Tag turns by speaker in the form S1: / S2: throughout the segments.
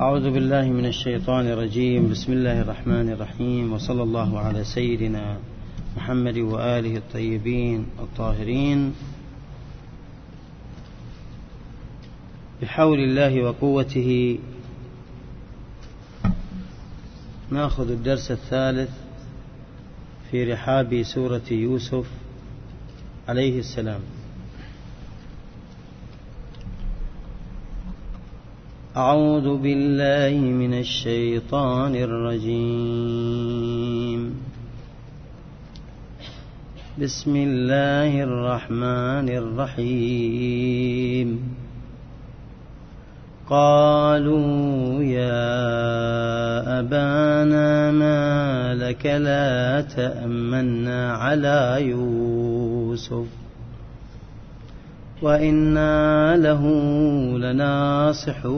S1: أعوذ بالله من الشيطان الرجيم. بسم الله الرحمن الرحيم. وصلى الله على سيدنا محمد وآله الطيبين الطاهرين. بحول الله وقوته ناخذ الدرس الثالث في رحاب سورة يوسف عليه السلام. أعوذ بالله من الشيطان الرجيم. بسم الله الرحمن الرحيم. قالوا يا أبانا ما لك لا تأمنا على يوسف. وإنا له لناصحون.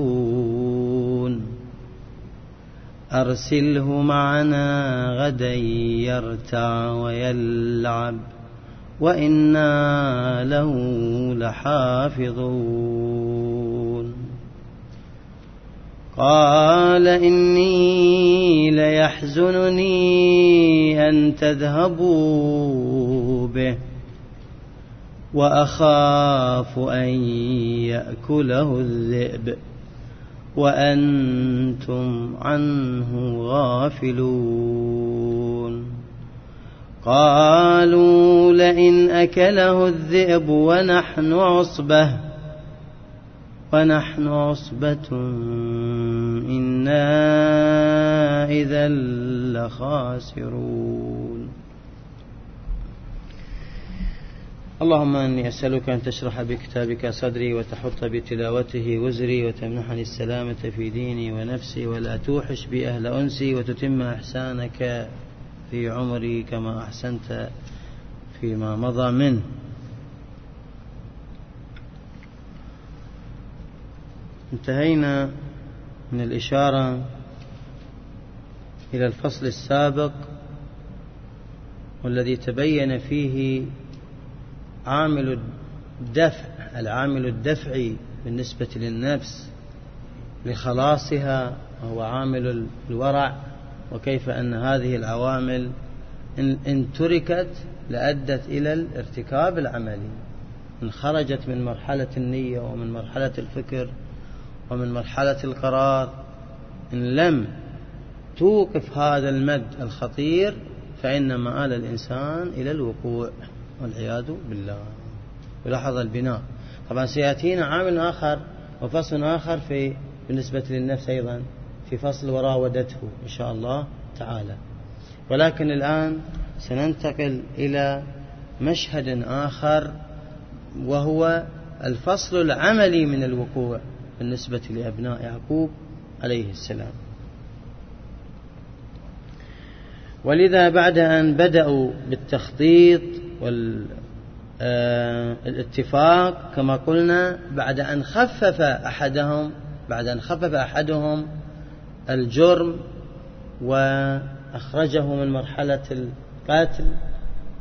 S1: أرسله معنا غدا يرتع ويلعب وإنا له لحافظون. قال إني ليحزنني أن تذهبوا به. وأخاف أن يأكله الذئب وأنتم عنه غافلون. قالوا لئن أكله الذئب ونحن عصبة ونحن عصبة إنا إذا لخاسرون. اللهم أني أسألك أن تشرح بكتابك صدري وتحط بتلاوته وزري وتمنحني السلامة في ديني ونفسي ولا توحش بي أهل أنسي وتتم إحسانك في عمري كما أحسنت فيما مضى منه. انتهينا من الإشارة إلى الفصل السابق والذي تبين فيه عامل الدفع العامل الدفعي بالنسبة للنفس لخلاصها وهو عامل الورع وكيف أن هذه العوامل إن تركت لأدت إلى الارتكاب العملي إن خرجت من مرحلة النية ومن مرحلة الفكر ومن مرحلة القرار إن لم توقف هذا المد الخطير فإن مآل الإنسان إلى الوقوع. والعياذ بالله. ولاحظ البناء. طبعا سيأتينا عامل آخر وفصل آخر في بالنسبة للنفس أيضا في فصل وراودته إن شاء الله تعالى. ولكن الآن سننتقل إلى مشهد آخر وهو الفصل العملي من الوقوع بالنسبة لأبناء يعقوب عليه السلام. ولذا بعد أن بدأوا بالتخطيط والاتفاق آه، كما قلنا بعد أن خفف أحدهم بعد أن خفف أحدهم الجرم وأخرجه من مرحلة القتل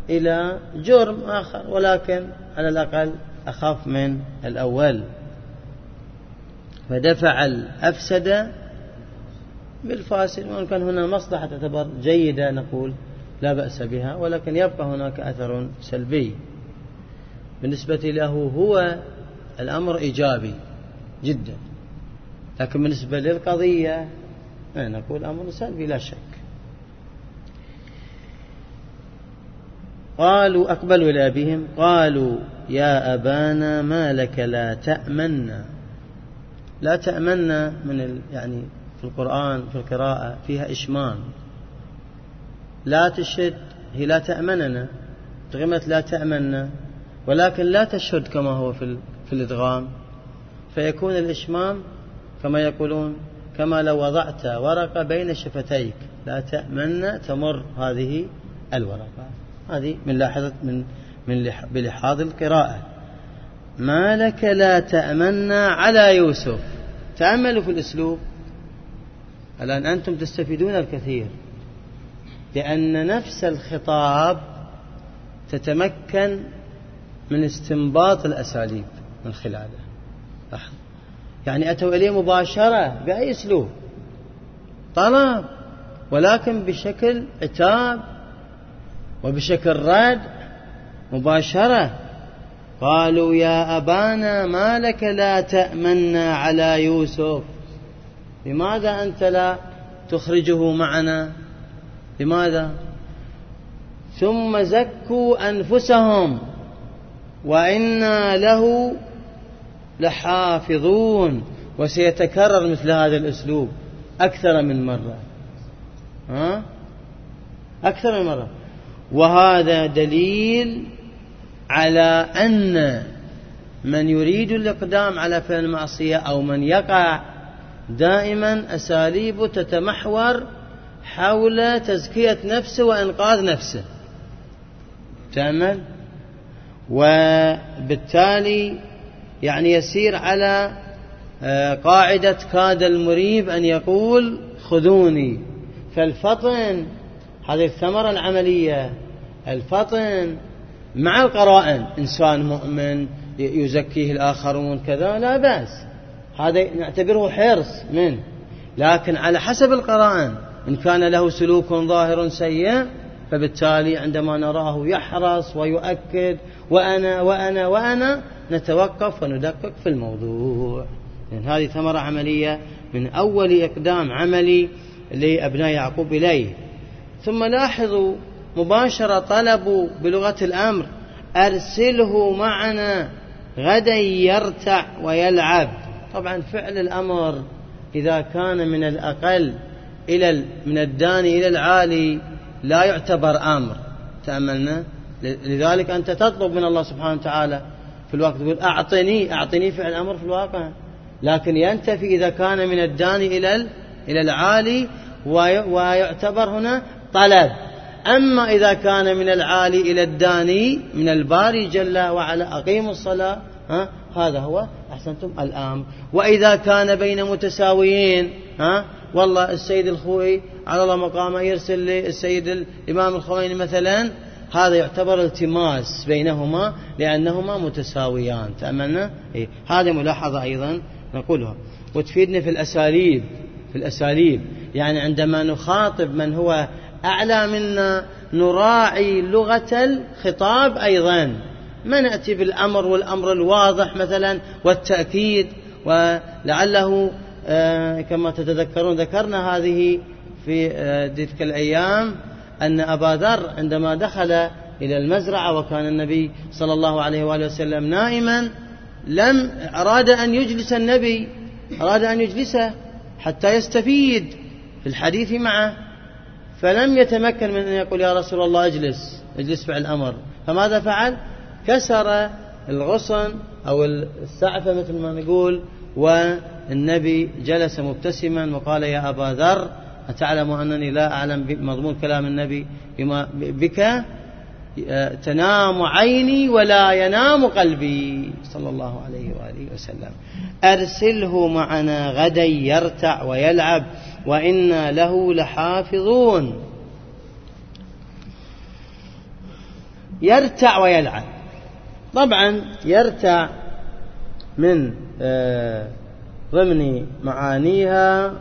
S1: إلى جرم آخر ولكن على الأقل أخف من الأول. فدفع الأفسد بالفاسد وإن كان هنا مصلحة تعتبر جيدة نقول. لا بأس بها ولكن يبقى هناك أثر سلبي. بالنسبة له هو الأمر إيجابي جدا لكن بالنسبة للقضية نقول أمر سلبي لا شك. قالوا أقبلوا إلى أبيهم قالوا يا أبانا ما لك لا تأمنا لا تأمنا من يعني في القرآن في القراءة فيها إشمام. لا تشد هي لا تأمننا. تغمت لا تأمننا. ولكن لا تشد كما هو في, في الإدغام. فيكون الإشمام كما يقولون كما لو وضعت ورقة بين شفتيك. لا تأمن تمر هذه الورقة. هذه من لاحظة من من بلحاظ القراءة. ما لك لا تأمنا على يوسف؟ تأملوا في الأسلوب. الآن أنتم تستفيدون الكثير. لأن نفس الخطاب تتمكن من استنباط الأساليب من خلاله. يعني أتوا إليه مباشرة بأي أسلوب؟ طلب ولكن بشكل عتاب وبشكل رد مباشرة. قالوا يا أبانا ما لك لا تأمنا على يوسف؟ لماذا أنت لا تخرجه معنا؟ لماذا ثم زكوا أنفسهم وإنا له لحافظون. وسيتكرر مثل هذا الأسلوب أكثر من مرة. ها؟ أكثر من مرة. وهذا دليل على أن من يريد الإقدام على فعل المعصية أو من يقع دائما أساليب تتمحور حول تزكية نفسه وإنقاذ نفسه. تأمل؟ وبالتالي يعني يسير على آه، قاعدة كاد المريب أن يقول خذوني. فالفطن هذه الثمرة العملية الفطن مع القرائن إنسان مؤمن يزكيه الآخرون كذا لا بأس. هذا نعتبره حرص منه. لكن على حسب القرائن إن كان له سلوك ظاهر سيء فبالتالي عندما نراه يحرص ويؤكد وأنا وأنا وأنا نتوقف وندقق في الموضوع. لأن هذه ثمرة عملية من أول إقدام عملي لأبناء يعقوب إليه. ثم لاحظوا مباشرة طلبوا بلغة الأمر أرسله معنا غدا يرتع ويلعب. طبعا فعل الأمر إذا كان من الأقل. إلى من الداني إلى العالي لا يعتبر أمر. تأملنا؟ لذلك أنت تطلب من الله سبحانه وتعالى في الوقت تقول أعطني أعطني فعل أمر في الواقع. لكن ينتفي إذا كان من الداني إلى إلى العالي ويعتبر هنا طلب. أما إذا كان من العالي إلى الداني من الباري جل وعلا أقيموا الصلاة ها؟ هذا هو أحسنتم الآمر. وإذا كان بين متساويين ها؟ والله السيد الخوي على الله مقامه يرسل للسيد الإمام الخويني مثلا. هذا يعتبر التماس بينهما لأنهما متساويان تأملنا؟ إيه؟ هذه ملاحظة أيضا نقولها. وتفيدنا في الأساليب في الأساليب. يعني عندما نخاطب من هو أعلى منا نراعي لغة الخطاب أيضا. ما نأتي بالأمر والأمر الواضح مثلا والتأكيد ولعله آه، كما تتذكرون ذكرنا هذه في آه، تلك الأيام أن أبا ذر عندما دخل إلى المزرعة وكان النبي صلى الله عليه وآله وسلم نائما لم أراد أن يجلس النبي أراد أن يجلسه حتى يستفيد في الحديث معه فلم يتمكن من أن يقول يا رسول الله اجلس اجلس فعل الأمر. فماذا فعل؟ كسر الغصن أو السعفة مثل ما نقول والنبي جلس مبتسما وقال يا أبا ذر أتعلم أنني لا أعلم مضمون كلام النبي بما بك تنام عيني ولا ينام قلبي. صلى الله عليه وآله وسلم. أرسله معنا غدا يرتع ويلعب وإنا له لحافظون. يرتع ويلعب. طبعا يرتع من آه، ضمن معانيها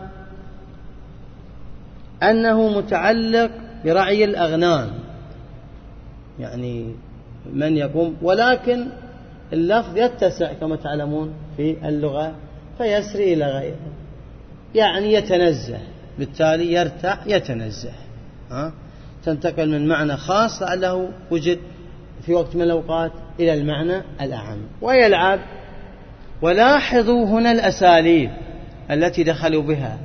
S1: أنه متعلق برعي الأغنام. يعني من يقوم ولكن اللفظ يتسع كما تعلمون في اللغة فيسري إلى غيره. يعني يتنزه بالتالي يرتع يتنزه. ها؟ تنتقل من معنى خاص لعله وجد في وقت من الأوقات إلى المعنى الأعم. ويلعب ولاحظوا هنا الأساليب التي دخلوا بها.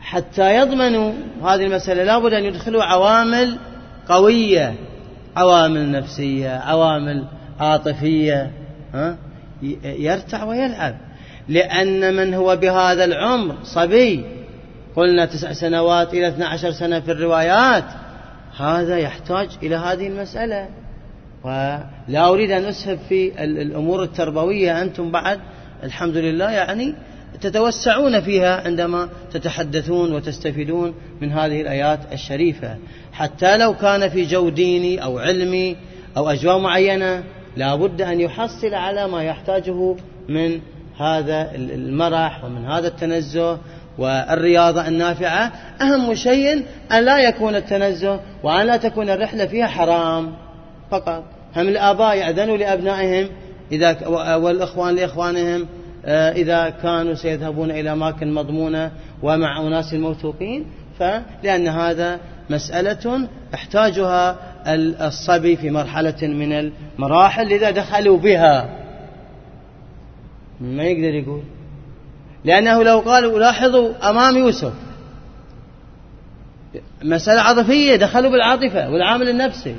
S1: حتى يضمنوا هذه المسألة لابد أن يدخلوا عوامل قوية. عوامل نفسية عوامل عاطفية ها؟ يرتع ويلعب. لأن من هو بهذا العمر؟ صبي. قلنا تسع سنوات إلى 12 سنة في الروايات. هذا يحتاج إلى هذه المسألة. ولا أريد أن أسهب في الأمور التربوية أنتم بعد الحمد لله يعني تتوسعون فيها عندما تتحدثون وتستفيدون من هذه الآيات الشريفة. حتى لو كان في جو ديني أو علمي أو أجواء معينة لا بد أن يحصل على ما يحتاجه من هذا المرح ومن هذا التنزه. والرياضة النافعة أهم شيء أن لا يكون التنزه وأن لا تكون الرحلة فيها حرام فقط. هم الآباء يأذنوا لأبنائهم إذا والإخوان لإخوانهم آه، إذا كانوا سيذهبون إلى أماكن مضمونة ومع أناس موثوقين. فلأن هذا مسألة احتاجها الصبي في مرحلة من المراحل إذا دخلوا بها. ما يقدر يقول. لأنه لو قالوا لاحظوا أمام يوسف مسألة عاطفية دخلوا بالعاطفة والعامل النفسي.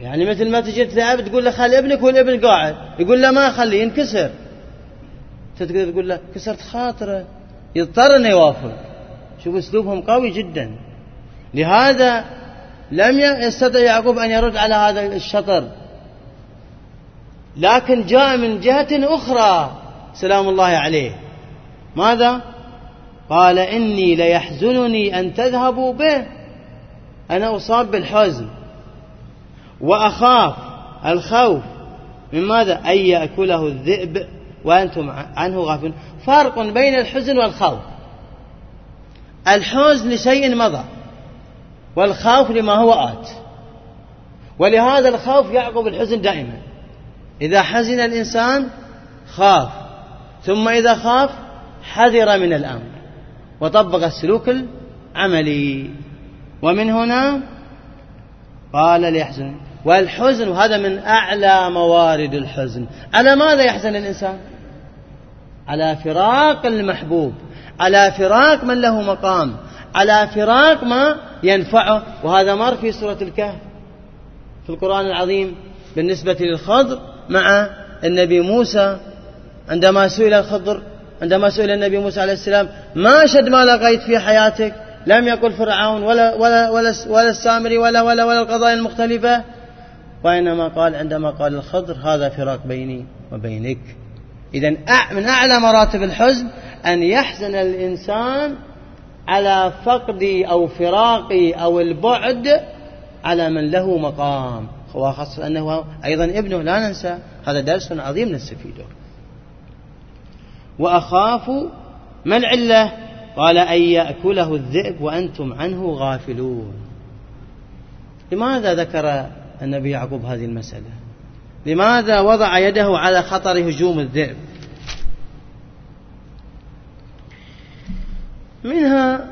S1: يعني مثل ما تجي لأب تقول له خلي ابنك والابن قاعد يقول له ما خليه ينكسر. تقدر تقول له كسرت خاطره يضطر إنه يوافق. شوف أسلوبهم قوي جدا. لهذا لم يستطع يعقوب أن يرد على هذا الشطر. لكن جاء من جهة أخرى سلام الله عليه. ماذا؟ قال إني ليحزنني أن تذهبوا به. أنا أصاب بالحزن وأخاف الخوف من ماذا؟ أن يأكله الذئب وأنتم عنه غافلون. فرق بين الحزن والخوف. الحزن لشيء مضى والخوف لما هو آت. ولهذا الخوف يعقب الحزن دائما. إذا حزن الإنسان خاف ثم إذا خاف حذر من الأمر وطبق السلوك العملي. ومن هنا قال ليحزن والحزن وهذا من أعلى موارد الحزن. على ماذا يحزن الإنسان؟ على فراق المحبوب على فراق من له مقام على فراق ما ينفعه. وهذا مر في سورة الكهف في القرآن العظيم بالنسبة للخضر مع النبي موسى عندما سئل الخضر عندما سئل النبي موسى عليه السلام ما أشد ما لقيت في حياتك؟ لم يقل فرعون ولا ولا ولا ولا السامري ولا ولا ولا القضايا المختلفة. وإنما قال عندما قال الخضر هذا فراق بيني وبينك. إذا من أعلى مراتب الحزن أن يحزن الإنسان على فقدي أو فراقي أو البعد على من له مقام. وخاصة أنه أيضا ابنه لا ننسى هذا درس عظيم نستفيده وأخاف ما العلة؟ قال أن يأكله الذئب وأنتم عنه غافلون. لماذا ذكر النبي يعقوب هذه المسألة؟ لماذا وضع يده على خطر هجوم الذئب؟ منها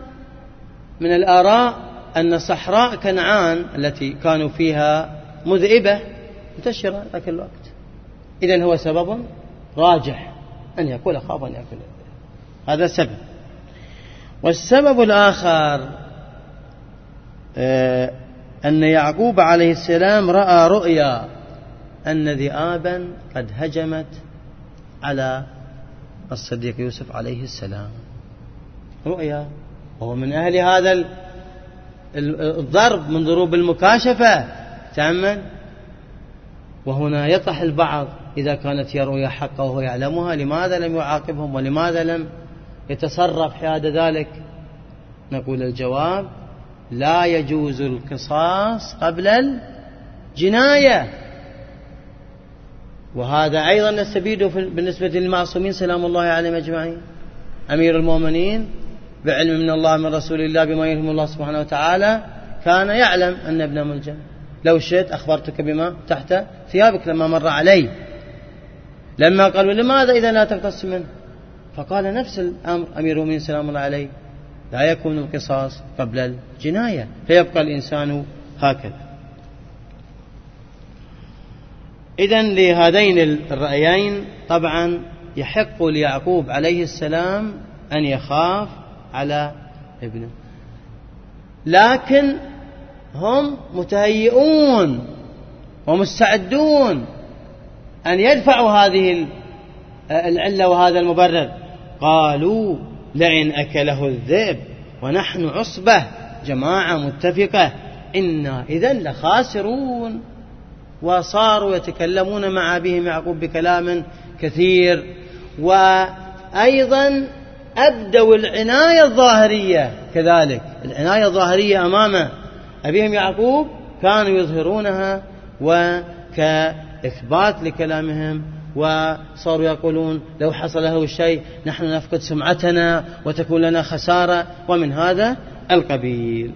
S1: من الآراء أن صحراء كنعان التي كانوا فيها مذئبة منتشرة ذاك الوقت. إذا هو سبب راجح. أن يقول أخاف أن يأكل. هذا سبب. والسبب الآخر آه، أن يعقوب عليه السلام رأى رؤيا أن ذئابا قد هجمت على الصديق يوسف عليه السلام. رؤيا وهو من أهل هذا الضرب من ضروب المكاشفة. تأمل؟ وهنا يطرح البعض إذا كانت هي رؤيا حقة وهو يعلمها لماذا لم يعاقبهم ولماذا لم يتصرف حياد ذلك؟ نقول الجواب لا يجوز القصاص قبل الجناية. وهذا أيضا نستفيده بالنسبة للمعصومين سلام الله عليهم أجمعين. أمير المؤمنين بعلم من الله من رسول الله بما يلهم الله سبحانه وتعالى كان يعلم أن ابن ملجم لو شئت أخبرتك بما تحت ثيابك لما مر علي لما قالوا لماذا إذا لا تقتص منه؟ فقال نفس الأمر أمير المؤمنين سلام الله عليه لا يكون القصاص قبل الجناية فيبقى الإنسان هكذا. إذا لهذين الرأيين طبعا يحق ليعقوب عليه السلام أن يخاف على ابنه. لكن هم متهيئون ومستعدون أن يدفعوا هذه العلة وهذا المبرر. قالوا لئن أكله الذئب ونحن عصبة. جماعة متفقة. إنا إذا لخاسرون. وصاروا يتكلمون مع أبيهم يعقوب بكلام كثير. وأيضا أبدوا العناية الظاهرية. كذلك العناية الظاهرية أمام أبيهم يعقوب كانوا يظهرونها. وكإثبات لكلامهم وصاروا يقولون لو حصل له شيء نحن نفقد سمعتنا وتكون لنا خسارة ومن هذا القبيل.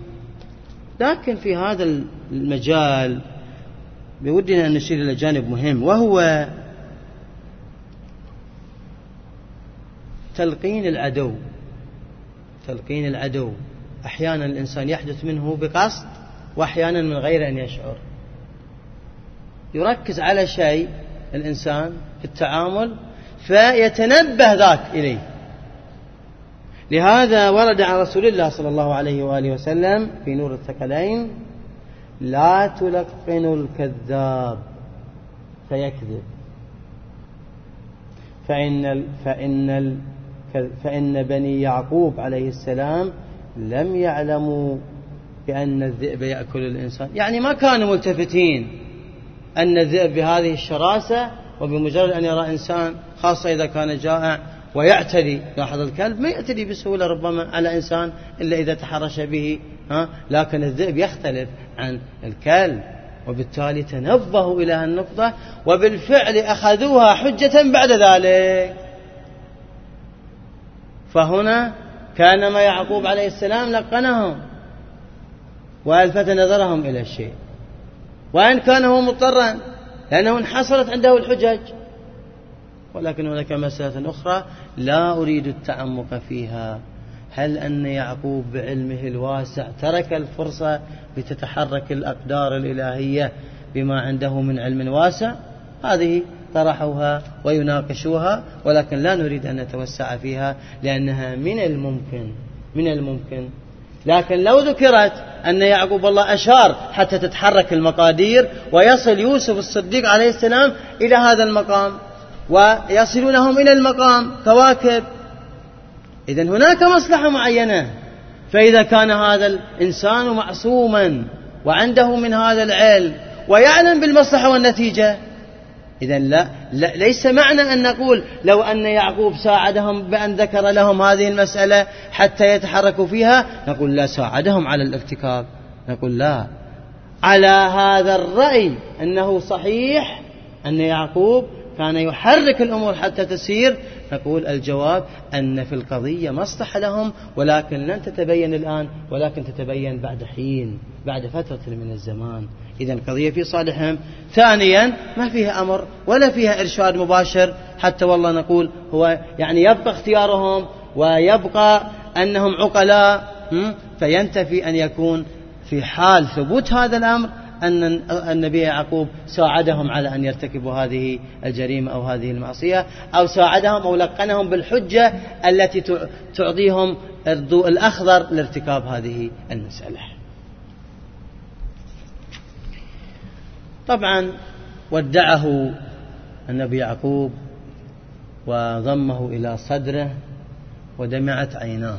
S1: لكن في هذا المجال بودنا أن نشير إلى جانب مهم وهو تلقين العدو. تلقين العدو. أحيانا الإنسان يحدث منه بقصد وأحيانا من غير أن يشعر. يركز على شيء الإنسان في التعامل فيتنبه ذاك إليه. لهذا ورد عن رسول الله صلى الله عليه وآله وسلم في نور الثقلين لا تلقنوا الكذاب فيكذب. فإن فإن فإن بني يعقوب عليه السلام لم يعلموا بأن الذئب يأكل الإنسان. يعني ما كانوا ملتفتين. أن الذئب بهذه الشراسة وبمجرد أن يرى إنسان خاصة إذا كان جائع ويعتدي لاحظ الكلب ما يعتدي بسهولة ربما على إنسان إلا إذا تحرش به ها؟ لكن الذئب يختلف عن الكلب. وبالتالي تنبهوا إلى النقطة وبالفعل أخذوها حجة بعد ذلك. فهنا كانما يعقوب عليه السلام لقنهم وألفت نظرهم إلى الشيء. وإن كان هو مضطرا لأنه انحصرت عنده الحجج. ولكن هناك مسألة أخرى لا أريد التعمق فيها. هل أن يعقوب بعلمه الواسع ترك الفرصة لتتحرك الأقدار الإلهية بما عنده من علم واسع؟ هذه طرحوها ويناقشوها ولكن لا نريد أن نتوسع فيها لأنها من الممكن من الممكن. لكن لو ذكرت أن يعقوب الله أشار حتى تتحرك المقادير ويصل يوسف الصديق عليه السلام إلى هذا المقام ويصلونهم إلى المقام كواكب. إذا هناك مصلحة معينة. فإذا كان هذا الإنسان معصوما وعنده من هذا العلم ويعلم بالمصلحة والنتيجة إذا لا, لا ليس معنى أن نقول لو أن يعقوب ساعدهم بأن ذكر لهم هذه المسألة حتى يتحركوا فيها نقول لا ساعدهم على الارتكاب. نقول لا. على هذا الرأي أنه صحيح أن يعقوب كان يحرك الأمور حتى تسير نقول الجواب أن في القضية مصلحة لهم ولكن لن تتبين الآن ولكن تتبين بعد حين بعد فترة من الزمان. إذا القضية في صالحهم. ثانيا ما فيها أمر ولا فيها إرشاد مباشر حتى والله نقول هو يعني يبقى اختيارهم ويبقى أنهم عقلاء فينتفي أن يكون في حال ثبوت هذا الأمر أن النبي يعقوب ساعدهم على أن يرتكبوا هذه الجريمة أو هذه المعصية أو ساعدهم أو لقنهم بالحجة التي تعطيهم الضوء الأخضر لارتكاب هذه المسألة. طبعا ودعه النبي يعقوب وضمه إلى صدره ودمعت عيناه.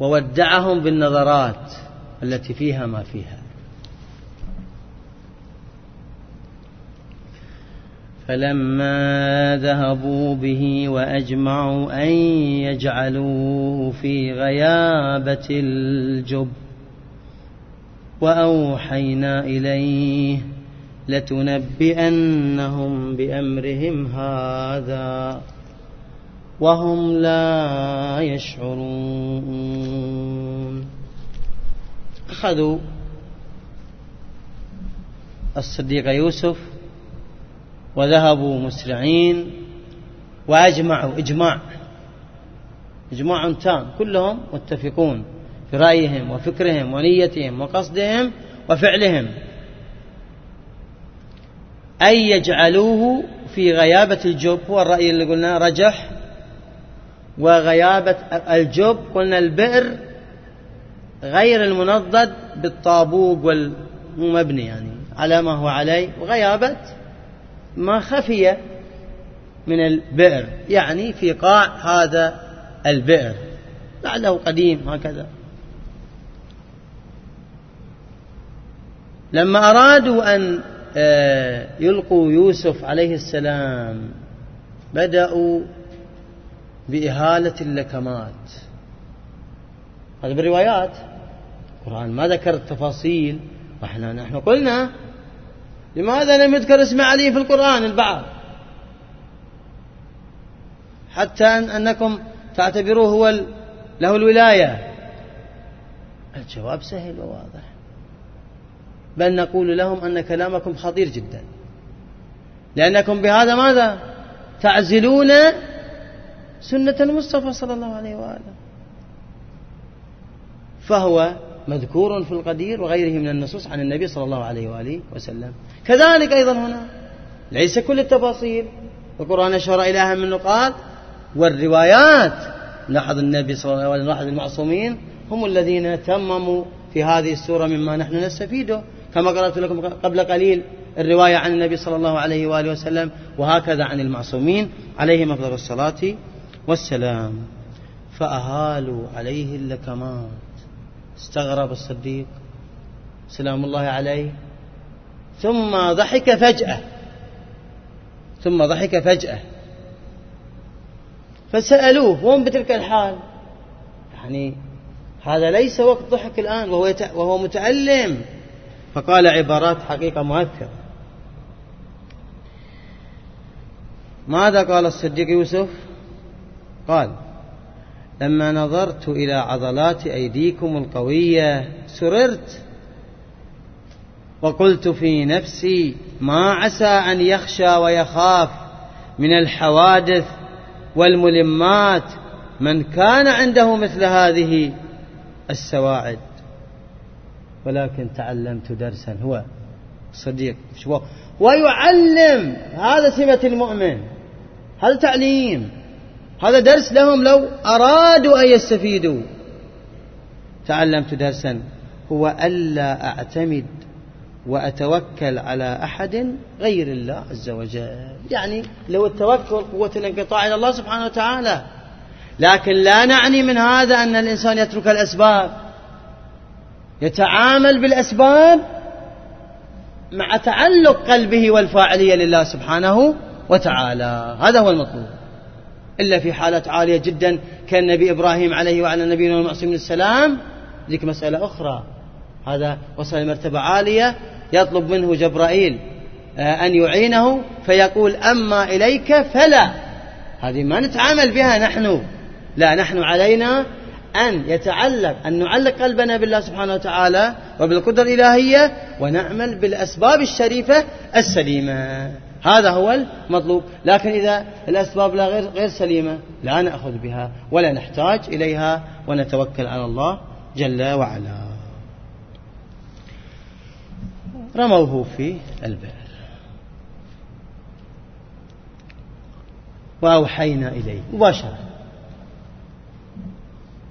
S1: وودعهم بالنظرات التي فيها ما فيها. فلما ذهبوا به وأجمعوا أن يجعلوه في غيابة الجب وأوحينا إليه لتنبئنهم بأمرهم هذا وهم لا يشعرون. أخذوا الصديق يوسف وذهبوا مسرعين وأجمعوا إجماع إجماع تام كلهم متفقون. في رأيهم وفكرهم ونيتهم وقصدهم وفعلهم. أن يجعلوه في غيابة الجب هو الرأي اللي قلنا رجح. وغيابة الجب قلنا البئر غير المنضد بالطابوق والمبني يعني على ما هو عليه. وغيابة ما خفي من البئر يعني في قاع هذا البئر. لعله قديم هكذا. لما أرادوا أن آه، يلقوا يوسف عليه السلام بدأوا بإهالة اللكمات. هذا بالروايات. القرآن ما ذكر التفاصيل. وإحنا نحن قلنا لماذا لم يذكر اسم علي في القرآن البعض؟ حتى أن أنكم تعتبروه هو له الولاية. الجواب سهل وواضح. بل نقول لهم أن كلامكم خطير جدا. لأنكم بهذا ماذا؟ تعزلون سنة المصطفى صلى الله عليه وآله. فهو مذكور في القدير وغيره من النصوص عن النبي صلى الله عليه وآله وسلم. كذلك أيضا هنا ليس كل التفاصيل. القرآن أشار إلى أهم النقاط والروايات لاحظ النبي صلى الله عليه وسلم لاحظ المعصومين هم الذين تمموا في هذه السورة مما نحن نستفيده. كما قرأت لكم قبل قليل الرواية عن النبي صلى الله عليه وآله وسلم وهكذا عن المعصومين عليهم أفضل الصلاة والسلام. فأهالوا عليه اللكمات. استغرب الصديق. سلام الله عليه. ثم ضحك فجأة. ثم ضحك فجأة. فسألوه وهم بتلك الحال؟ يعني هذا ليس وقت ضحك الآن وهو, وهو متألم. فقال عبارات حقيقة مؤثرة ماذا قال الصديق يوسف؟ قال لما نظرت إلى عضلات أيديكم القوية سررت وقلت في نفسي ما عسى أن يخشى ويخاف من الحوادث والملمات من كان عنده مثل هذه السواعد. ولكن تعلمت درسا. هو صديق. ويعلم. هذا سمة المؤمن. هذا تعليم. هذا درس لهم لو أرادوا أن يستفيدوا. تعلمت درسا. هو ألا أعتمد وأتوكل على أحد غير الله عز وجل. يعني لو التوكل قوة الانقطاع إلى الله سبحانه وتعالى. لكن لا نعني من هذا أن الإنسان يترك الأسباب. يتعامل بالأسباب مع تعلق قلبه والفاعلية لله سبحانه وتعالى. هذا هو المطلوب. إلا في حالات عالية جدا كالنبي إبراهيم عليه وعلى نبينا المعصوم السلام. ذيك مسألة أخرى. هذا وصل لمرتبة عالية يطلب منه جبرائيل آه، أن يعينه فيقول أما إليك فلا. هذه ما نتعامل بها نحن. لا نحن علينا أن يتعلق أن نعلق قلبنا بالله سبحانه وتعالى وبالقدرة الإلهية ونعمل بالأسباب الشريفة السليمة. هذا هو المطلوب. لكن إذا الأسباب لا غير, غير سليمة لا نأخذ بها ولا نحتاج إليها ونتوكل على الله جل وعلا. رموه في البئر. وأوحينا إليه مباشرة.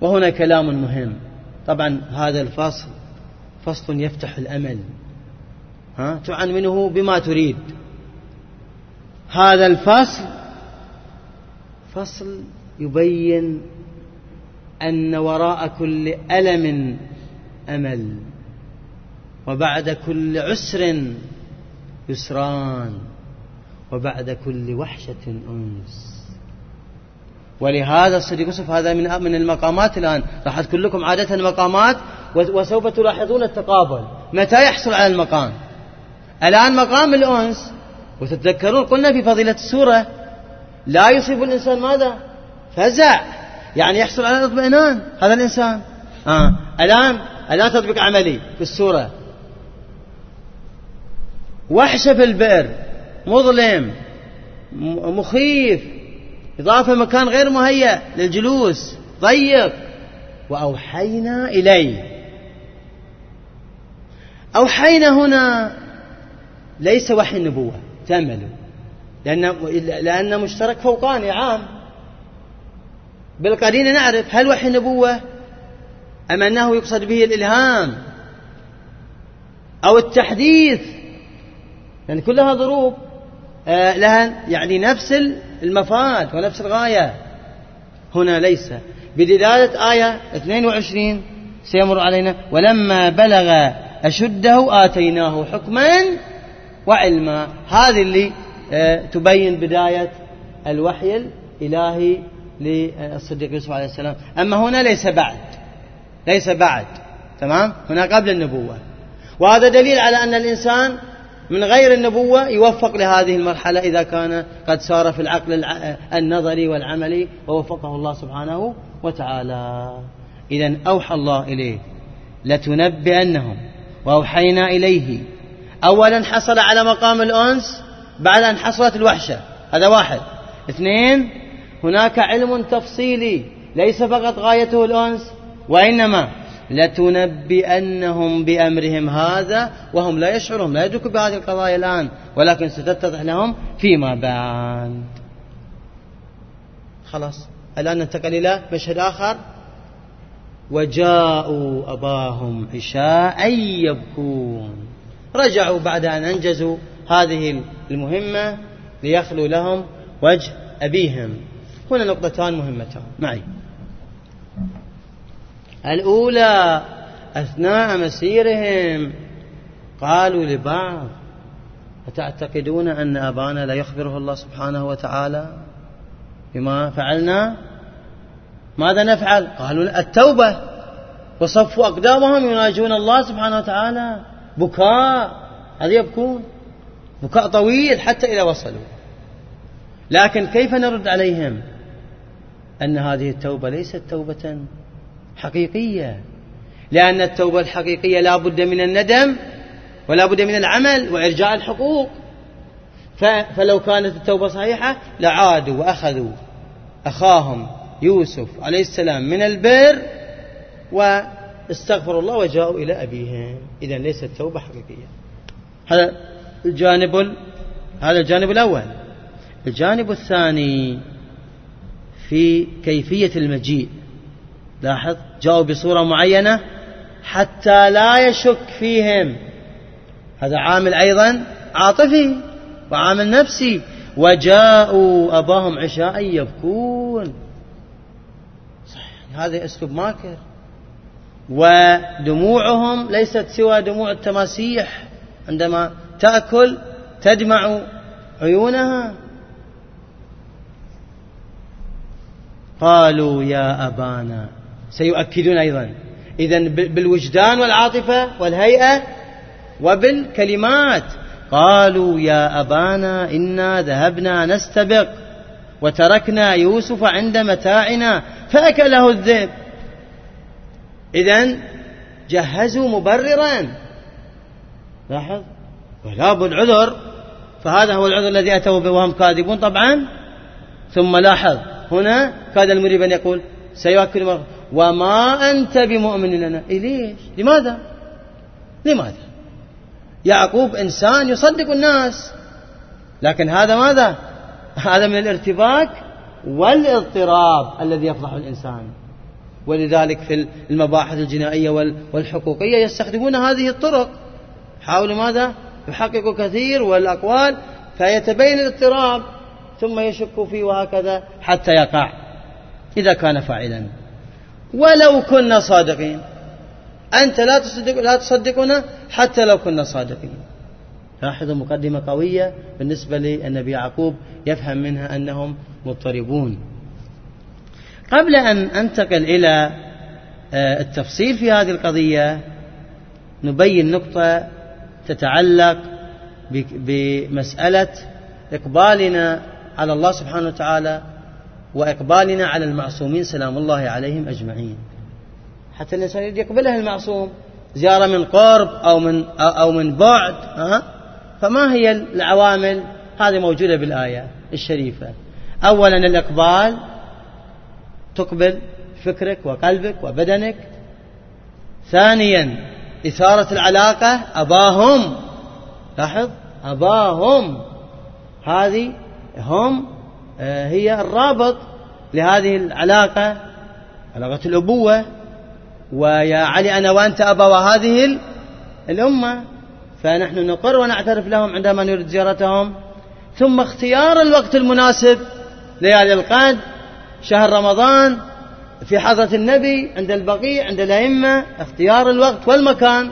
S1: وهنا كلام مهم. طبعا هذا الفصل فصل يفتح الأمل. ها؟ تعنونه بما تريد. هذا الفصل فصل يبين أن وراء كل ألم أمل وبعد كل عسر يسران وبعد كل وحشة أنس. ولهذا الصديق يوسف هذا من من المقامات الآن. راح أذكر لكم عادة مقامات وسوف تلاحظون التقابل. متى يحصل على المقام؟ الآن مقام الأنس. وتتذكرون قلنا في فضيلة السورة لا يصيب الإنسان ماذا؟ فزع. يعني يحصل على الاطمئنان هذا الإنسان. آه. الآن الآن تطبيق عملي في السورة. وحشة في البئر. مظلم. مخيف. إضافة مكان غير مهيأ للجلوس. ضيق. وأوحينا إليه. أوحينا هنا ليس وحي النبوة. تأملوا. لأن لأن مشترك فوقاني عام. بالقرينة نعرف هل وحي النبوة أم أنه يقصد به الإلهام أو التحديث. يعني كلها ضروب آه، لها يعني نفس المفاد ونفس الغاية. هنا ليس. بدلالة آية 22 سيمر علينا ولما بلغ أشده آتيناه حكما وعلما. هذه اللي آه، تبين بداية الوحي الإلهي للصديق يوسف عليه السلام. أما هنا ليس بعد. ليس بعد. تمام؟ هنا قبل النبوة. وهذا دليل على أن الإنسان من غير النبوة يوفق لهذه المرحلة إذا كان قد سار في العقل النظري والعملي ووفقه الله سبحانه وتعالى. إذا أوحى الله إليه لتنبئنهم وأوحينا إليه. أولا حصل على مقام الأنس بعد أن حصلت الوحشة. هذا واحد. اثنين هناك علم تفصيلي ليس فقط غايته الأنس وإنما لتنبئنهم بأمرهم هذا وهم لا يشعرون لا يدركوا بهذه القضايا الآن ولكن ستتضح لهم فيما بعد. خلاص. الآن ننتقل إلى مشهد آخر. وجاءوا أباهم عشاء يبكون. رجعوا بعد أن أنجزوا هذه المهمة ليخلوا لهم وجه أبيهم. هنا نقطتان مهمتان. معي. الأولى أثناء مسيرهم. قالوا لبعض أتعتقدون أن أبانا لا يخبره الله سبحانه وتعالى بما فعلنا؟ ماذا نفعل؟ قالوا التوبة. وصفوا أقدامهم يناجون الله سبحانه وتعالى. بكاء هذا يبكون. بكاء طويل حتى إذا وصلوا. لكن كيف نرد عليهم أن هذه التوبة ليست توبة؟ حقيقية. لأن التوبة الحقيقية لا بد من الندم ولا بد من العمل وإرجاع الحقوق. فلو كانت التوبة صحيحة لعادوا وأخذوا أخاهم يوسف عليه السلام من البر واستغفروا الله وجاءوا إلى أبيهم. إذا ليست توبة حقيقية. هذا الجانب هذا الجانب الأول. الجانب الثاني في كيفية المجيء. لاحظ؟ جاءوا بصورة معينة حتى لا يشك فيهم. هذا عامل أيضا عاطفي وعامل نفسي. وجاءوا أباهم عشاء يبكون. صحيح هذا أسلوب ماكر. ودموعهم ليست سوى دموع التماسيح. عندما تأكل تدمع عيونها. قالوا يا أبانا سيؤكدون أيضا. إذا بالوجدان والعاطفة والهيئة وبالكلمات. قالوا يا أبانا إنا ذهبنا نستبق وتركنا يوسف عند متاعنا فأكله الذئب. إذا جهزوا مبررا. لاحظ؟ ولا بد عذر فهذا هو العذر الذي أتوا به وهم كاذبون طبعا. ثم لاحظ. هنا كاد المريب أن يقول سيؤكد وما أنت بمؤمن لنا. إيه ليش؟ لماذا؟ لماذا؟ يعقوب إنسان يصدق الناس. لكن هذا ماذا؟ هذا من الارتباك والاضطراب الذي يفضح الإنسان. ولذلك في المباحث الجنائية والحقوقية يستخدمون هذه الطرق. حاولوا ماذا؟ يحققوا كثير والأقوال فيتبين الاضطراب ثم يشك فيه وهكذا حتى يقع. إذا كان فاعلا. ولو كنا صادقين. أنت لا تصدق لا تصدقنا حتى لو كنا صادقين. لاحظوا مقدمة قوية بالنسبة للنبي يعقوب يفهم منها أنهم مضطربون. قبل أن أنتقل إلى آه، التفصيل في هذه القضية نبين نقطة تتعلق بمسألة إقبالنا على الله سبحانه وتعالى وإقبالنا على المعصومين سلام الله عليهم أجمعين. حتى الإنسان يقبلها المعصوم. زيارة من قرب أو من أو من بعد أه؟ فما هي العوامل؟ هذه موجودة بالآية الشريفة. أولا الإقبال تقبل فكرك وقلبك وبدنك. ثانيا إثارة العلاقة أباهم. لاحظ؟ أباهم. هذه هم هي الرابط لهذه العلاقة علاقة الأبوة. ويا علي أنا وأنت أبا وهذه الأمة. فنحن نقر ونعترف لهم عندما نريد زيارتهم. ثم اختيار الوقت المناسب ليالي القد شهر رمضان. في حضرة النبي عند البقيع عند الأئمة اختيار الوقت والمكان.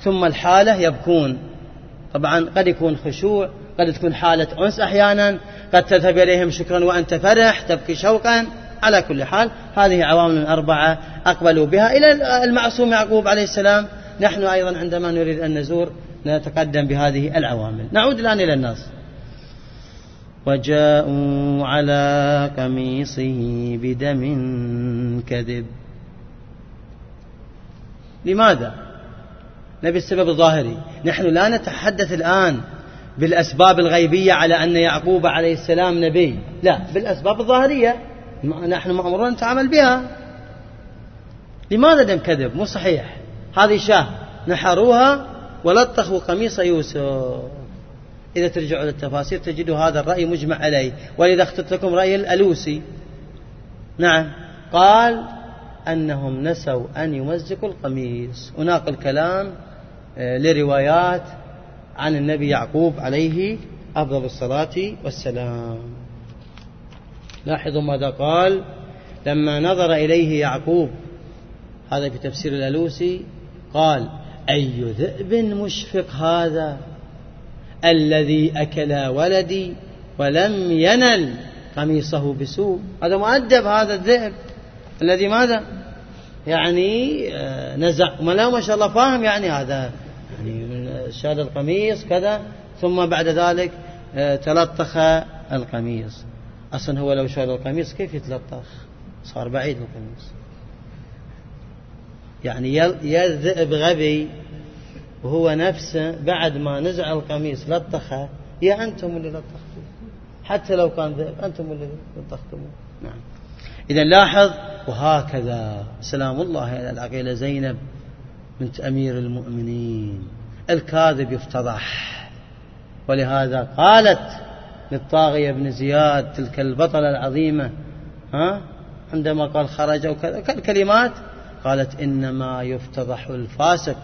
S1: ثم الحالة يبكون. طبعا قد يكون خشوع قد تكون حالة أنس أحيانا قد تذهب إليهم شكرا وأنت فرح تبكي شوقا على كل حال هذه عوامل أربعة أقبلوا بها. إلى المعصوم يعقوب عليه السلام نحن أيضا عندما نريد أن نزور نتقدم بهذه العوامل. نعود الآن إلى الناس. وجاءوا على قميصه بدم كذب. لماذا؟ نبي السبب الظاهري. نحن لا نتحدث الآن بالأسباب الغيبية على أن يعقوب عليه السلام نبي. لا بالأسباب الظاهرية. نحن مأمورون نتعامل بها. لماذا دم كذب؟ مو صحيح. هذه شاة نحروها ولطخوا قميص يوسف. إذا ترجعوا للتفاسير تجدوا هذا الرأي مجمع عليه. ولذا اخترت لكم رأي الألوسي. نعم. قال أنهم نسوا أن يمزقوا القميص. وناقل كلام آه، لروايات عن النبي يعقوب عليه أفضل الصلاة والسلام. لاحظوا ماذا قال؟ لما نظر إليه يعقوب هذا في تفسير الألوسي قال أي ذئب مشفق هذا الذي أكل ولدي ولم ينل قميصه بسوء؟ هذا مؤدب هذا الذئب. الذي ماذا؟ يعني آه، نزع. ما ما شاء الله فاهم يعني هذا. يعني شال القميص كذا ثم بعد ذلك آه، تلطخ القميص. أصلا هو لو شال القميص كيف يتلطخ؟ صار بعيد القميص. يعني يا الذئب غبي وهو نفسه بعد ما نزع القميص لطخه يا أنتم اللي لطختوه. حتى لو كان ذئب أنتم اللي لطختموه. نعم. إذا لاحظ وهكذا. سلام الله على العقيلة زينب بنت أمير المؤمنين. الكاذب يفتضح. ولهذا قالت للطاغية بن زياد تلك البطلة العظيمة ها عندما قال خرج وكذا كلمات قالت إنما يفتضح الفاسق.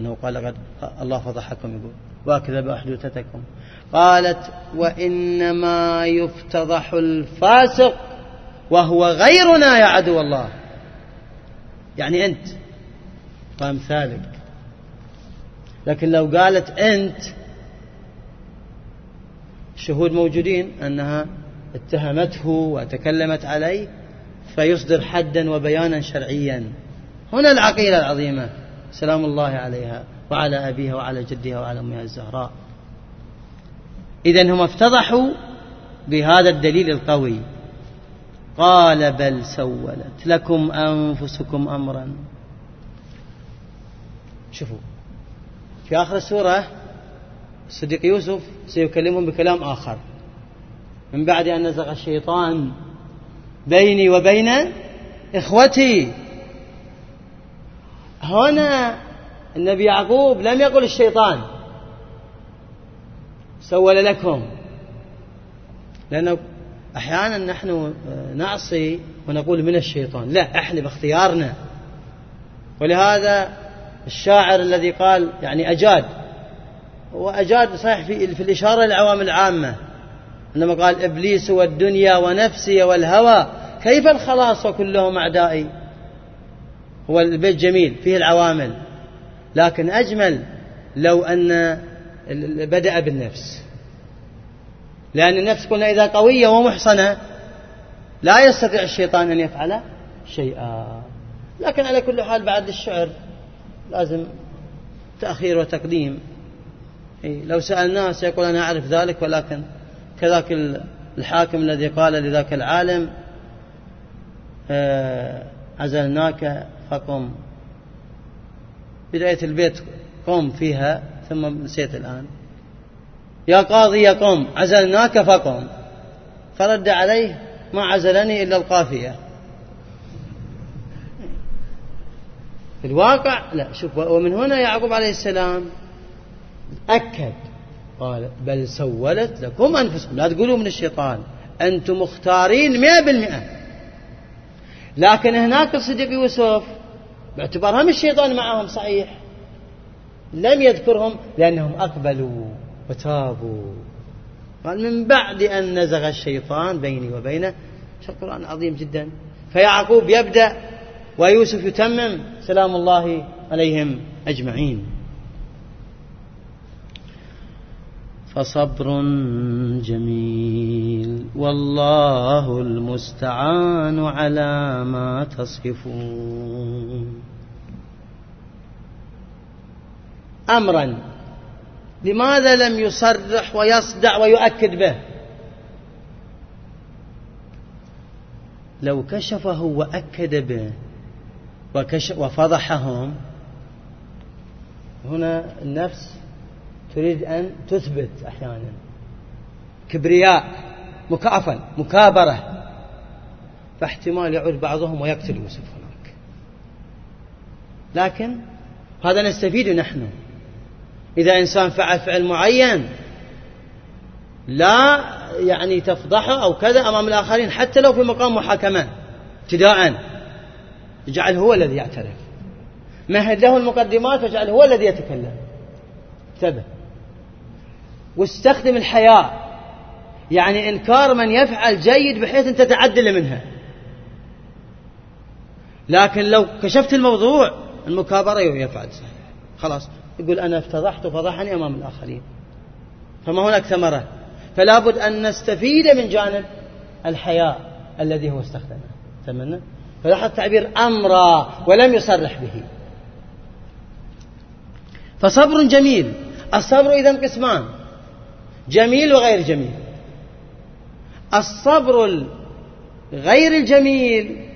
S1: أنه قال لقد الله فضحكم يقول وأكذب أحدثتكم قالت وإنما يفتضح الفاسق وهو غيرنا يا عدو الله. يعني أنت وأمثالك لكن لو قالت أنت الشهود موجودين أنها اتهمته وتكلمت عليه فيصدر حدا وبيانا شرعيا. هنا العقيدة العظيمة. سلام الله عليها وعلى أبيها وعلى جدها وعلى أمها الزهراء. إذا هم افتضحوا بهذا الدليل القوي. قال بل سولت لكم أنفسكم أمرا. شوفوا في آخر السورة الصديق يوسف سيكلمهم بكلام آخر. من بعد أن نزغ الشيطان بيني وبين إخوتي. هنا النبي يعقوب لم يقل الشيطان. سول لكم. لأنه أحيانا نحن نعصي ونقول من الشيطان. لا إحنا باختيارنا. ولهذا الشاعر الذي قال يعني أجاد. وأجاد صحيح في, في الإشارة للعوام العامة. عندما قال إبليس والدنيا ونفسي والهوى كيف الخلاص وكلهم أعدائي؟ هو البيت جميل فيه العوامل. لكن أجمل لو أن بدأ بالنفس. لأن النفس قلنا إذا قوية ومحصنة لا يستطيع الشيطان أن يفعل شيئا. لكن على كل حال بعد الشعر لازم تأخير وتقديم. لو سألناه سيقول أنا أعرف ذلك ولكن كذاك الحاكم الذي قال لذاك العالم آه، عزلناك فقم. بداية البيت قم فيها ثم نسيت الآن. يا قاضي يا قم عزلناك فقم. فرد عليه ما عزلني إلا القافية. الواقع لا شوف ومن هنا يعقوب عليه السلام أكد قال بل سولت لكم أنفسكم. لا تقولوا من الشيطان أنتم مختارين مئة بالمئة. لكن هناك الصديق يوسف باعتبارهم الشيطان معهم صحيح لم يذكرهم لأنهم أقبلوا وتابوا. قال من بعد أن نزغ الشيطان بيني وبينه القرآن عظيم جدا. فيعقوب يبدأ ويوسف يتمم سلام الله عليهم أجمعين. فصبر جميل والله المستعان على ما تصفون. امرا لماذا لم يصرح ويصدع ويؤكد به؟ لو كشفه وأكد به وكشف وفضحهم. هنا النفس تريد أن تثبت أحيانا. كبرياء مكافا مكابرة. فاحتمال يعود بعضهم ويقتل يوسف هناك. لكن هذا نستفيد نحن. إذا إنسان فعل فعل معين لا يعني تفضحه أو كذا أمام الآخرين حتى لو في مقام محاكمة ابتداء. اجعل هو الذي يعترف. مهد له المقدمات واجعل هو الذي يتكلم. انتبه. واستخدم الحياء. يعني إنكار من يفعل جيد بحيث أن تتعدل منها. لكن لو كشفت الموضوع المكابرة يفعل صحيح خلاص. يقول أنا افتضحت وفضحني أمام الآخرين. فما هناك ثمرة. فلا بد أن نستفيد من جانب الحياء الذي هو استخدمه. تمنى؟ فلاحظ تعبير أمرا ولم يصرح به. فصبر جميل. الصبر إذا قسمان. جميل وغير جميل. الصبر غير الجميل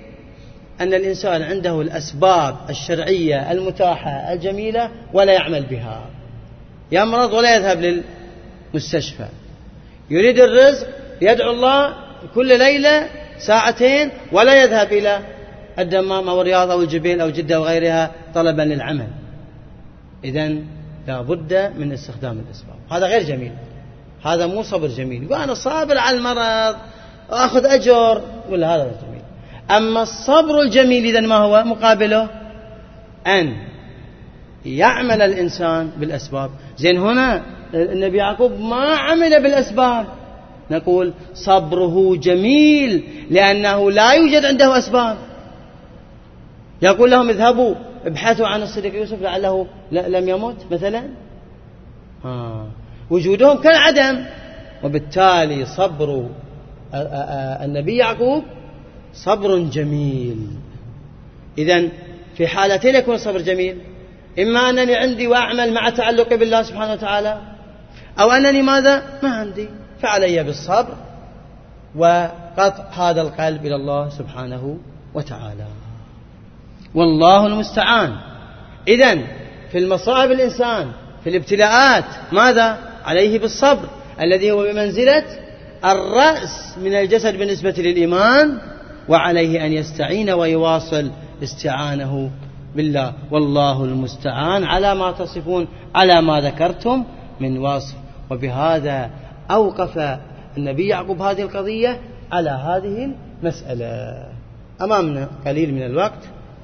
S1: أن الإنسان عنده الأسباب الشرعية المتاحة الجميلة ولا يعمل بها. يمرض ولا يذهب للمستشفى. يريد الرزق يدعو الله كل ليلة ساعتين ولا يذهب إلى الدمام أو الرياض أو الجبيل أو جدة وغيرها طلبا للعمل. إذا لا بد من استخدام الأسباب هذا غير جميل. هذا مو صبر جميل. وأنا صابر على المرض وأخذ أجر ولا هذا جميل. أما الصبر الجميل إذا ما هو مقابله؟ أن يعمل الإنسان بالأسباب. زين هنا النبي يعقوب ما عمل بالأسباب. نقول صبره جميل لأنه لا يوجد عنده أسباب. يقول لهم اذهبوا ابحثوا عن الصديق يوسف لعله لم يمت مثلا. آه. وجودهم كالعدم. وبالتالي صبر النبي يعقوب صبر جميل. إذا في حالتين يكون الصبر جميل. إما أنني عندي وأعمل مع تعلقي بالله سبحانه وتعالى أو أنني ماذا؟ ما عندي. فعلي بالصبر وقطع هذا القلب إلى الله سبحانه وتعالى. والله المستعان. إذا في المصائب الإنسان في الابتلاءات ماذا؟ عليه بالصبر الذي هو بمنزلة الرأس من الجسد بالنسبة للإيمان وعليه أن يستعين ويواصل استعانه بالله. والله المستعان على ما تصفون على ما ذكرتم من وصف وبهذا أوقف النبي يعقوب هذه القضية على هذه المسألة. أمامنا قليل من الوقت.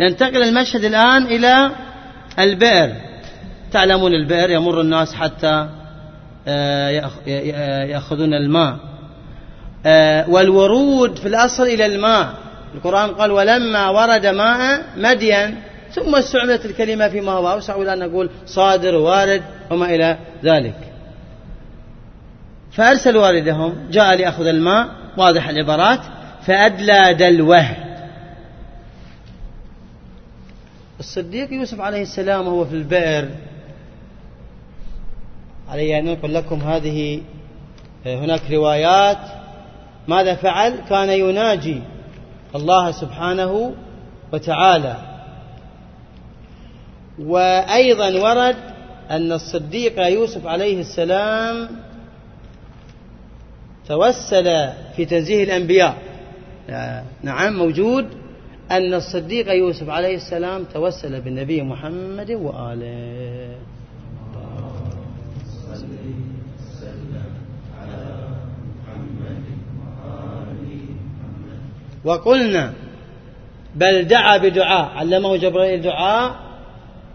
S1: ننتقل المشهد الآن إلى البئر. تعلمون البئر يمر الناس حتى آه، يأخذون الماء. آه، والورود في الأصل إلى الماء. القرآن قال ولما ورد ماء مدين ثم استعملت الكلمة فيما هو أوسع إلى أن نقول صادر وارد وما إلى ذلك. فأرسل واردهم. جاء ليأخذ الماء. واضح العبارات. فأدلى دلوه. الصديق يوسف عليه السلام هو في البئر. علي أن نقول لكم هذه هناك روايات. ماذا فعل؟ كان يناجي الله سبحانه وتعالى. وأيضا ورد أن الصديق يوسف عليه السلام توسل في تنزيه الأنبياء. نعم موجود. أن الصديق يوسف عليه السلام توسل بالنبي محمد وآله. وقلنا بل دعا بدعاء. علمه جبريل دعاء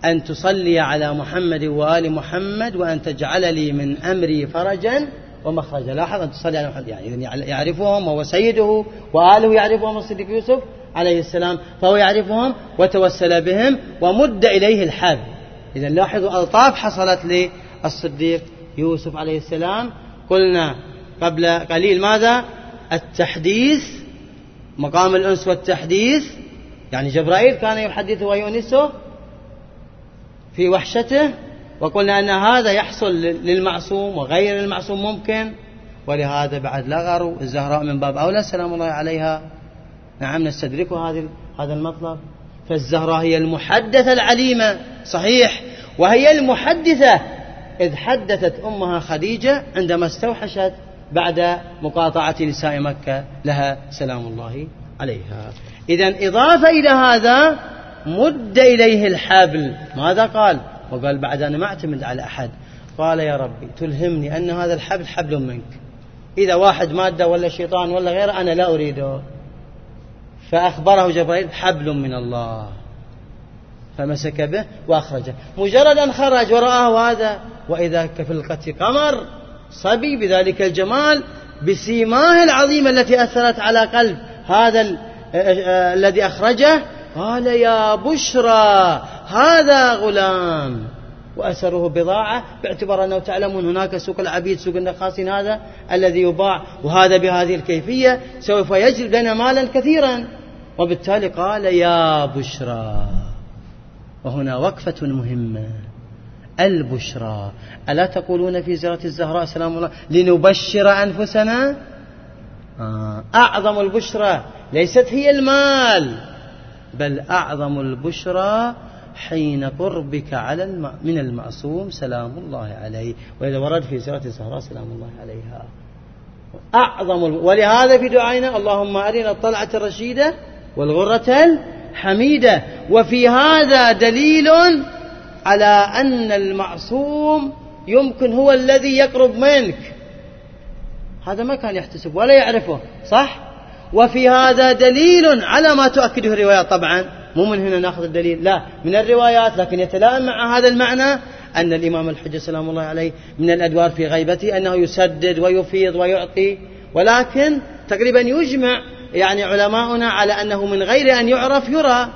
S1: أن تصلي على محمد وآل محمد وأن تجعل لي من أمري فرجا ومخرجا. لاحظ أن تصلي على محمد يعني يعرفهم وهو سيده وآله يعرفهم الصديق يوسف. عليه السلام فهو يعرفهم وتوسل بهم ومد إليه الحبل إذا لاحظوا ألطاف حصلت للصديق يوسف عليه السلام. قلنا قبل قليل ماذا؟ التحديث مقام الأنس والتحديث. يعني جبرائيل كان يحدثه ويؤنسه في وحشته وقلنا أن هذا يحصل للمعصوم وغير المعصوم ممكن. ولهذا بعد لغروا الزهراء من باب أولى سلام الله عليها. نعم نستدرك هذا هذا المطلب. فالزهراء هي المحدثة العليمة صحيح. وهي المحدثة إذ حدثت أمها خديجة عندما استوحشت بعد مقاطعة نساء مكة لها سلام الله عليها. إذا إضافة إلى هذا مد إليه الحبل. ماذا قال؟ وقال بعد أنا ما أعتمد على أحد. قال يا ربي تلهمني أن هذا الحبل حبل منك. إذا واحد مادة ولا شيطان ولا غيره أنا لا أريده. فأخبره جبريل حبل من الله فمسك به وأخرجه. مجرد أن خرج ورآه هذا وإذا كفلقة قمر صبي بذلك الجمال بسيماه العظيمة التي أثرت على قلب هذا الذي أخرجه. قال يا بشرى هذا غلام. وأسره بضاعة باعتبار أنه تعلمون هناك سوق العبيد سوق النخاسين هذا الذي يباع وهذا بهذه الكيفية سوف يجلب لنا مالا كثيرا وبالتالي قال يا بشرى وهنا وقفة مهمة البشرى ألا تقولون في زيارة الزهراء سلام الله لنبشر أنفسنا آه. أعظم البشرى ليست هي المال بل أعظم البشرى حين قربك على الم... من المعصوم سلام الله عليه. وإذا ورد في سيرة الزهراء سلام الله عليها. أعظم ولهذا في دعائنا اللهم أرنا الطلعة الرشيدة والغرة الحميدة. وفي هذا دليل على أن المعصوم يمكن هو الذي يقرب منك. هذا ما كان يحتسب ولا يعرفه صح؟ وفي هذا دليل على ما تؤكده الروايات طبعا. مو من هنا ناخذ الدليل. لا من الروايات لكن يتلائم مع هذا المعنى أن الإمام الحجة سلام الله عليه من الأدوار في غيبته أنه يسدد ويفيض ويعطي. ولكن تقريبا يجمع يعني علماؤنا على أنه من غير أن يعرف يرى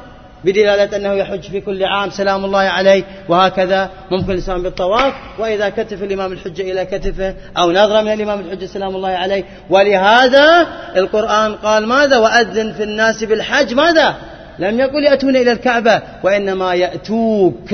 S1: بدلالة أنه يحج في كل عام سلام الله عليه وهكذا. ممكن الإنسان بالطواف وإذا كتف الإمام الحجة إلى كتفه أو نظرة من الإمام الحجة سلام الله عليه. ولهذا القرآن قال ماذا؟ وأذن في الناس بالحج ماذا؟ لم يقل يأتون إلى الكعبة وإنما يأتوك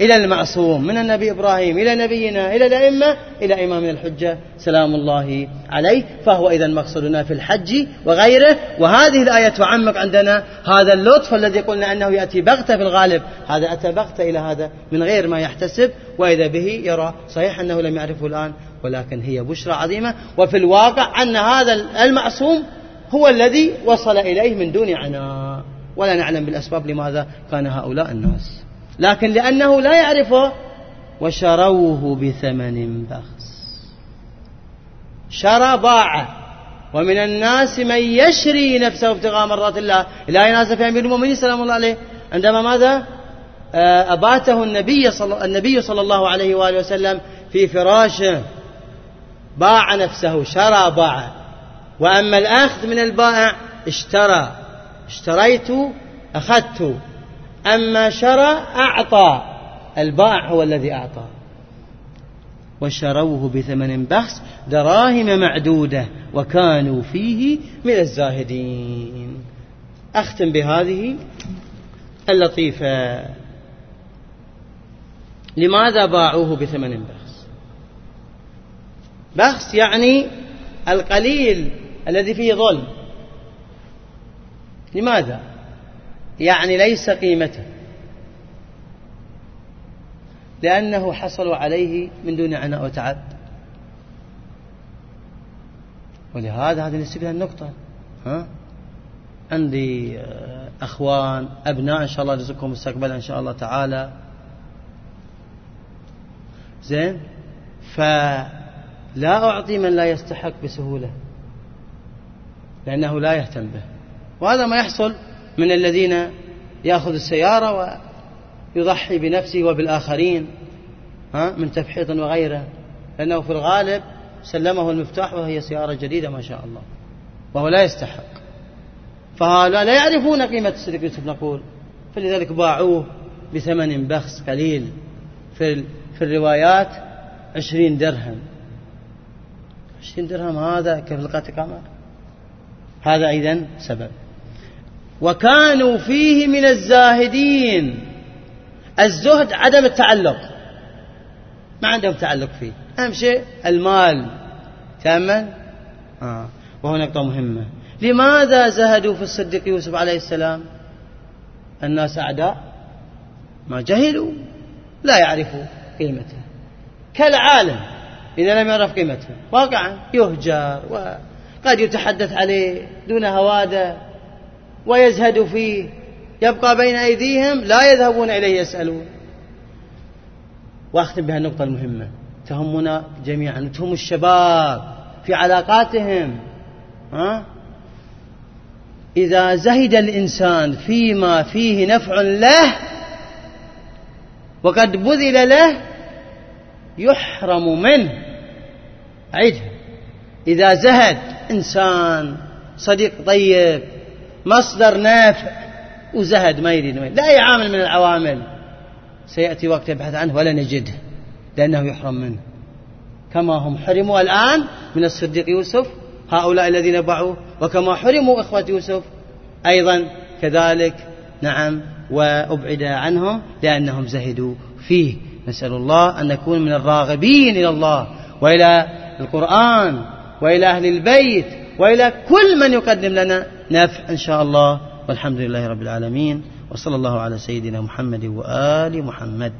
S1: إلى المعصوم من النبي إبراهيم إلى نبينا إلى الأئمة إلى إمامنا الحجة. سلام الله عليه فهو إذا مقصودنا في الحج وغيره. وهذه الآية تعمق عندنا هذا اللطف الذي قلنا أنه يأتي بغتة في الغالب. هذا أتى بغتة إلى هذا من غير ما يحتسب وإذا به يرى صحيح أنه لم يعرفه الآن ولكن هي بشرى عظيمة. وفي الواقع أن هذا المعصوم هو الذي وصل إليه من دون عناء. ولا نعلم بالأسباب لماذا كان هؤلاء الناس. لكن لأنه لا يعرفه وشروه بثمن بخس. شرى باع. ومن الناس من يشري نفسه ابتغاء مرات الله. لا ينازل في أمير المؤمنين سلام الله عليه. عندما ماذا؟ آه، أباته النبي صلى, النبي صلى الله عليه وآله وسلم في فراشه. باع نفسه شرى باع. وأما الأخذ من البائع اشترى. اشتريت أخذت. أما شرى أعطى. البائع هو الذي أعطى. وشروه بثمن بخس دراهم معدودة وكانوا فيه من الزاهدين. أختم بهذه اللطيفة. لماذا باعوه بثمن بخس؟ بخس يعني القليل الذي فيه ظلم. لماذا؟ يعني ليس قيمته. لأنه حصلوا عليه من دون عناء وتعب. ولهذا هذه نسبها النقطة ها؟ عندي آه، أخوان أبناء إن شاء الله رزقهم مستقبلا إن شاء الله تعالى. زين؟ فلا أعطي من لا يستحق بسهولة. لأنه لا يهتم به. وهذا ما يحصل من الذين يأخذ السيارة يضحي بنفسه وبالآخرين ها من تفحيط وغيره. لأنه في الغالب سلمه المفتاح وهي سيارة جديدة ما شاء الله وهو لا يستحق. فهؤلاء لا يعرفون قيمة الصديق يوسف نقول. فلذلك باعوه بثمن بخس قليل في في الروايات عشرين درهم. عشرين درهم هذا كيف قمر هذا أيضا سبب. وكانوا فيه من الزاهدين. الزهد عدم التعلق. ما عندهم تعلق فيه. أهم شيء المال. تأمل آه. وهو نقطة مهمة. لماذا زهدوا في الصديق يوسف عليه السلام؟ الناس أعداء. ما جهلوا. لا يعرفوا قيمته. كالعالم. إذا لم يعرف قيمته. واقعا يهجر وقد يتحدث عليه دون هوادة. ويزهد فيه. يبقى بين أيديهم لا يذهبون إليه يسألون. وأختم بها النقطة المهمة. تهمنا جميعا. تهم الشباب في علاقاتهم. ها؟ إذا زهد الإنسان فيما فيه نفع له وقد بذل له يحرم منه. عيدها. إذا زهد إنسان صديق طيب مصدر نافع. وزهد ما يريد ما. لا أي عامل من العوامل. سيأتي وقت يبحث عنه ولا نجده لأنه يحرم منه. كما هم حرموا الآن من الصديق يوسف هؤلاء الذين باعوه. وكما حرموا إخوة يوسف أيضا كذلك. نعم وأبعد عنهم لأنهم زهدوا فيه. نسأل الله أن نكون من الراغبين إلى الله وإلى القرآن وإلى أهل البيت وإلى كل من يقدم لنا نفع إن شاء الله والحمد لله رب العالمين وصلى الله على سيدنا محمد وآل محمد.